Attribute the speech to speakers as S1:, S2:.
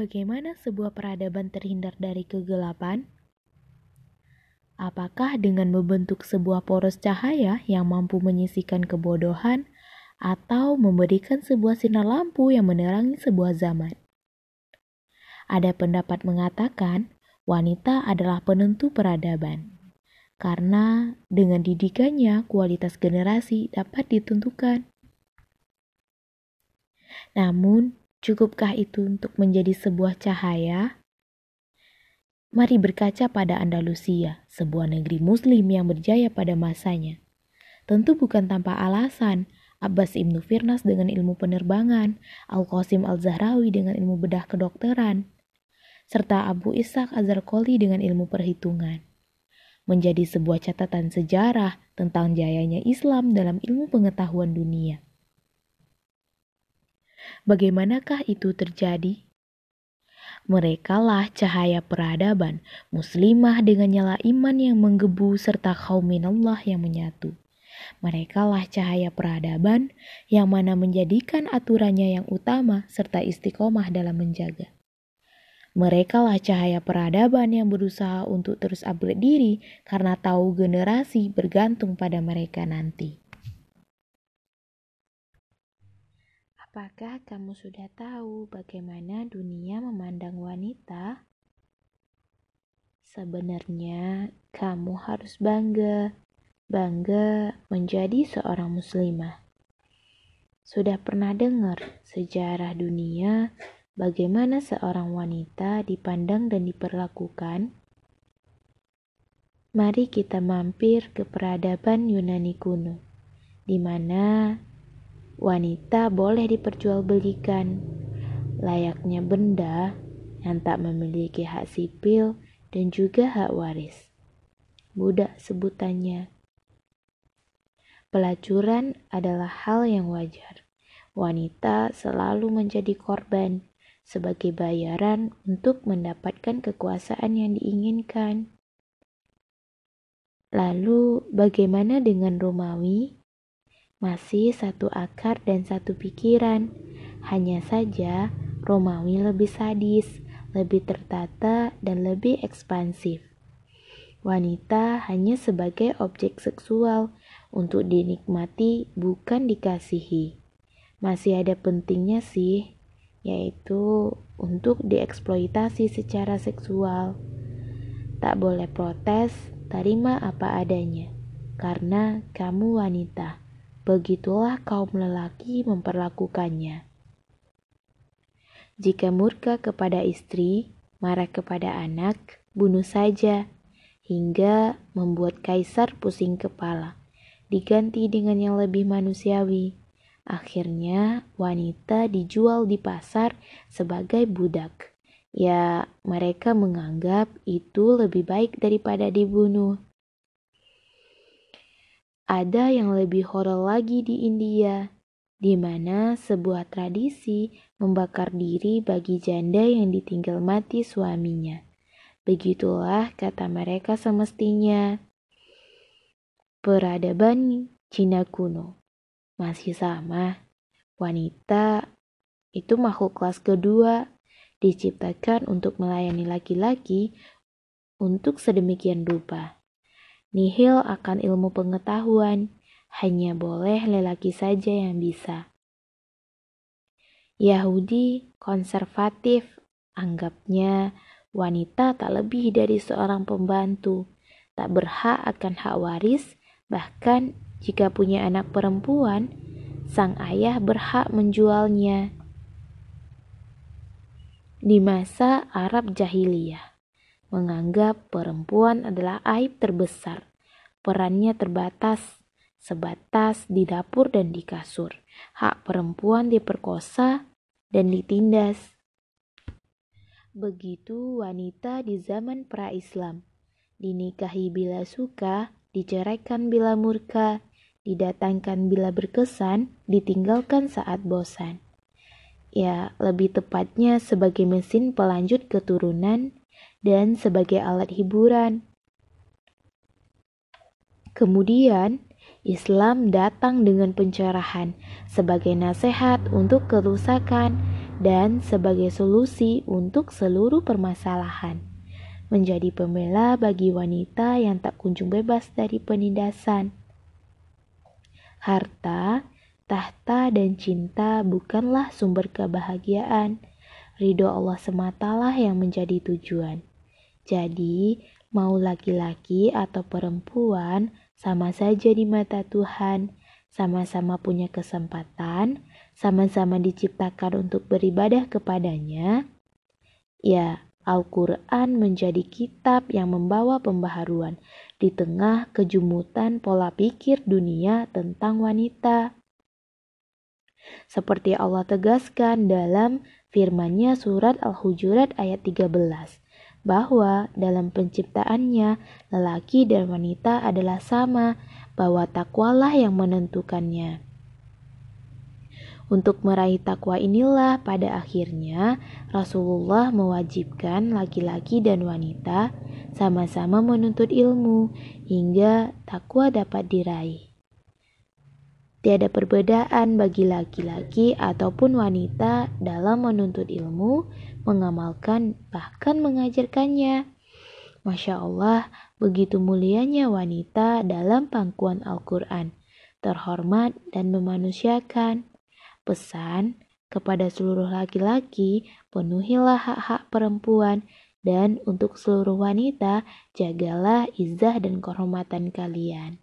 S1: Bagaimana sebuah peradaban terhindar dari kegelapan? Apakah dengan membentuk sebuah poros cahaya yang mampu menyisikan kebodohan, atau memberikan sebuah sinar lampu yang menerangi sebuah zaman? Ada pendapat mengatakan wanita adalah penentu peradaban, karena dengan didikannya kualitas generasi dapat ditentukan. Namun, cukupkah itu untuk menjadi sebuah cahaya? Mari berkaca pada Andalusia, sebuah negeri muslim yang berjaya pada masanya. Tentu bukan tanpa alasan, Abbas Ibnu Firnas dengan ilmu penerbangan, Al-Qasim Al-Zahrawi dengan ilmu bedah kedokteran, serta Abu Ishaq Azarqoli dengan ilmu perhitungan. Menjadi sebuah catatan sejarah tentang jayanya Islam dalam ilmu pengetahuan dunia. Bagaimanakah itu terjadi? Merekalah cahaya peradaban, muslimah dengan nyala iman yang menggebu serta kaum minallah yang menyatu. Merekalah cahaya peradaban yang mana menjadikan aturannya yang utama serta istiqomah dalam menjaga. Merekalah cahaya peradaban yang berusaha untuk terus upgrade diri karena tahu generasi bergantung pada mereka nanti. Apakah kamu sudah tahu bagaimana dunia memandang wanita? Sebenarnya, kamu harus bangga, bangga menjadi seorang muslimah. Sudah pernah dengar sejarah dunia bagaimana seorang wanita dipandang dan diperlakukan? Mari kita mampir ke peradaban Yunani kuno, di mana wanita boleh diperjualbelikan layaknya benda yang tak memiliki hak sipil dan juga hak waris. Budak sebutannya. Pelacuran adalah hal yang wajar. Wanita selalu menjadi korban sebagai bayaran untuk mendapatkan kekuasaan yang diinginkan. Lalu, bagaimana dengan Romawi? Masih satu akar dan satu pikiran. Hanya saja Romawi lebih sadis, lebih tertata, dan lebih ekspansif. Wanita hanya sebagai objek seksual untuk dinikmati, bukan dikasihi. Masih ada pentingnya sih, yaitu untuk dieksploitasi secara seksual. Tak boleh protes, terima apa adanya, karena kamu wanita. Begitulah kaum lelaki memperlakukannya. Jika murka kepada istri, marah kepada anak, bunuh saja, hingga membuat kaisar pusing kepala, diganti dengan yang lebih manusiawi. Akhirnya, wanita dijual di pasar sebagai budak. Ya, mereka menganggap itu lebih baik daripada dibunuh. Ada yang lebih horor lagi di India, di mana sebuah tradisi membakar diri bagi janda yang ditinggal mati suaminya. Begitulah kata mereka semestinya. Peradaban Cina kuno masih sama. Wanita itu makhluk kelas kedua, diciptakan untuk melayani laki-laki untuk sedemikian rupa nihil akan ilmu pengetahuan, hanya boleh lelaki saja yang bisa. Yahudi konservatif anggapnya wanita tak lebih dari seorang pembantu, tak berhak akan hak waris, bahkan jika punya anak perempuan, sang ayah berhak menjualnya. Di masa Arab jahiliyah, menganggap perempuan adalah aib terbesar. Perannya terbatas, sebatas di dapur dan di kasur. Hak perempuan diperkosa dan ditindas. Begitu wanita di zaman pra-Islam. Dinikahi bila suka, diceraikan bila murka, didatangkan bila berkesan, ditinggalkan saat bosan. Ya, lebih tepatnya sebagai mesin pelanjut keturunan dan sebagai alat hiburan. Kemudian, Islam datang dengan pencerahan sebagai nasihat untuk kerusakan dan sebagai solusi untuk seluruh permasalahan. Menjadi pembela bagi wanita yang tak kunjung bebas dari penindasan. Harta, tahta, dan cinta bukanlah sumber kebahagiaan. Ridho Allah sematalah yang menjadi tujuan. Jadi, mau laki-laki atau perempuan, sama saja di mata Tuhan, sama-sama punya kesempatan, sama-sama diciptakan untuk beribadah kepadanya. Ya, Al-Quran menjadi kitab yang membawa pembaharuan di tengah kejumutan pola pikir dunia tentang wanita. Seperti Allah tegaskan dalam firman-Nya surat Al-Hujurat ayat 13 bahwa dalam penciptaannya lelaki dan wanita adalah sama, bahwa takwalah yang menentukannya. Untuk meraih takwa inilah pada akhirnya Rasulullah mewajibkan laki-laki dan wanita sama-sama menuntut ilmu hingga takwa dapat diraih. Tiada perbedaan bagi laki-laki ataupun wanita dalam menuntut ilmu, mengamalkan, bahkan mengajarkannya. Masya Allah, begitu mulianya wanita dalam pangkuan Al-Quran, terhormat dan memanusiakan. Pesan kepada seluruh laki-laki, penuhilah hak-hak perempuan, dan untuk seluruh wanita, jagalah izah dan kehormatan kalian.